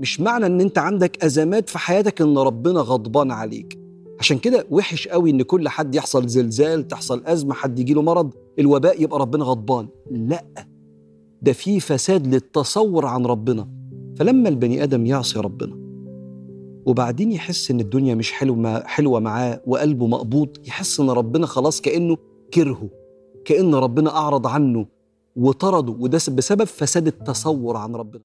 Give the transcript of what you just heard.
مش معنى إن أنت عندك أزمات في حياتك إن ربنا غضبان عليك. عشان كده وحش قوي إن كل حد يحصل زلزال تحصل أزمة حد يجيله مرض الوباء يبقى ربنا غضبان. لأ ده في فساد للتصور عن ربنا. فلما البني آدم يعصي ربنا وبعدين يحس إن الدنيا مش حلوة حلوة معاه وقلبه مقبوض يحس إن ربنا خلاص كأنه كرهه كأن ربنا أعرض عنه وطرده وده بسبب فساد التصور عن ربنا.